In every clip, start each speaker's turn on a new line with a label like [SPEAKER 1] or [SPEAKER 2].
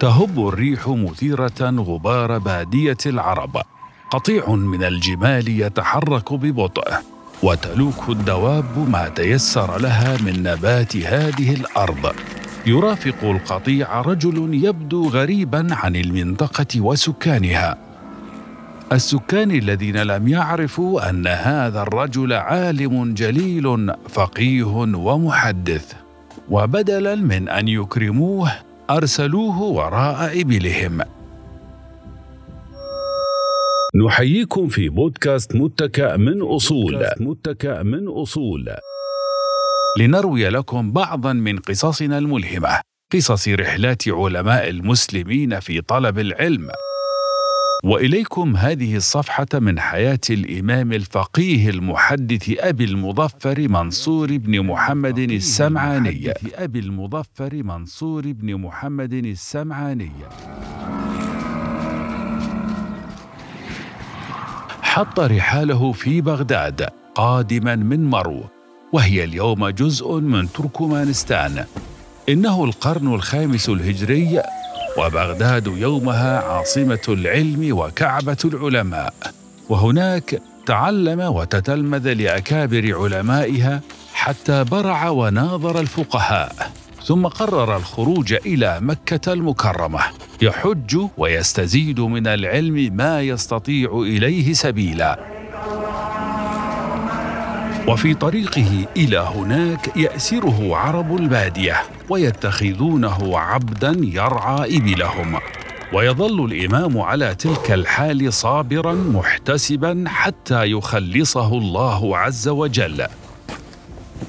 [SPEAKER 1] تهب الريح مثيرة غبار بادية العرب. قطيع من الجمال يتحرك ببطء وتلوك الدواب ما تيسر لها من نبات هذه الأرض. يرافق القطيع رجل يبدو غريبا عن المنطقة وسكانها. السكان الذين لم يعرفوا أن هذا الرجل عالم جليل فقيه ومحدث. وبدلا من أن يكرموه أرسلوه وراء إبلهم. نحييكم في بودكاست متكأ من أصول. متكأ من أصول. لنروي لكم بعضا من قصصنا الملهمة. قصص رحلات علماء المسلمين في طلب العلم. وإليكم هذه الصفحة من حياة الإمام الفقيه المحدث أبي المظفر منصور بن محمد السمعاني. أبي المظفر منصور بن محمد السمعاني. حط رحاله في بغداد قادما من مرو وهي اليوم جزء من تركمانستان. إنه القرن الخامس الهجري وبغداد يومها عاصمة العلم وكعبة العلماء. وهناك تعلم وتتلمذ لأكابر علمائها حتى برع وناظر الفقهاء. ثم قرر الخروج إلى مكة المكرمة. يحج ويستزيد من العلم ما يستطيع إليه سبيلا. وفي طريقه إلى هناك يأسره عرب البادية ويتخذونه عبدا يرعى إبلهم. ويظل الإمام على تلك الحال صابرا محتسبا حتى يخلصه الله عز وجل.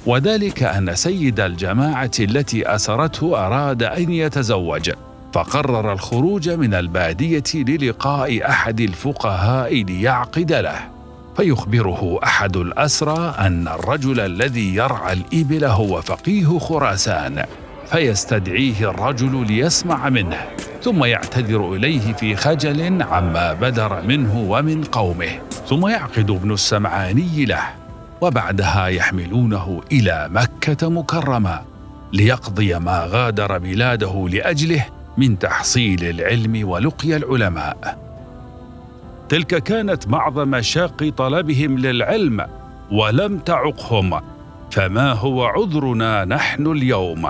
[SPEAKER 1] وذلك أن سيد الجماعة التي أسرته أراد أن يتزوج. فقرر الخروج من البادية للقاء أحد الفقهاء ليعقد له. فيخبره أحد الأسرى أن الرجل الذي يرعى الإبل هو فقيه خراسان فيستدعيه الرجل ليسمع منه ثم يعتذر إليه في خجل عما بدر منه ومن قومه ثم يعقد ابن السمعاني له وبعدها يحملونه إلى مكة مكرمه ليقضي ما غادر بلاده لأجله من تحصيل العلم ولقي العلماء. تلك كانت بعض مشاق طلبهم للعلم ولم تعقهم فما هو عذرنا نحن اليوم؟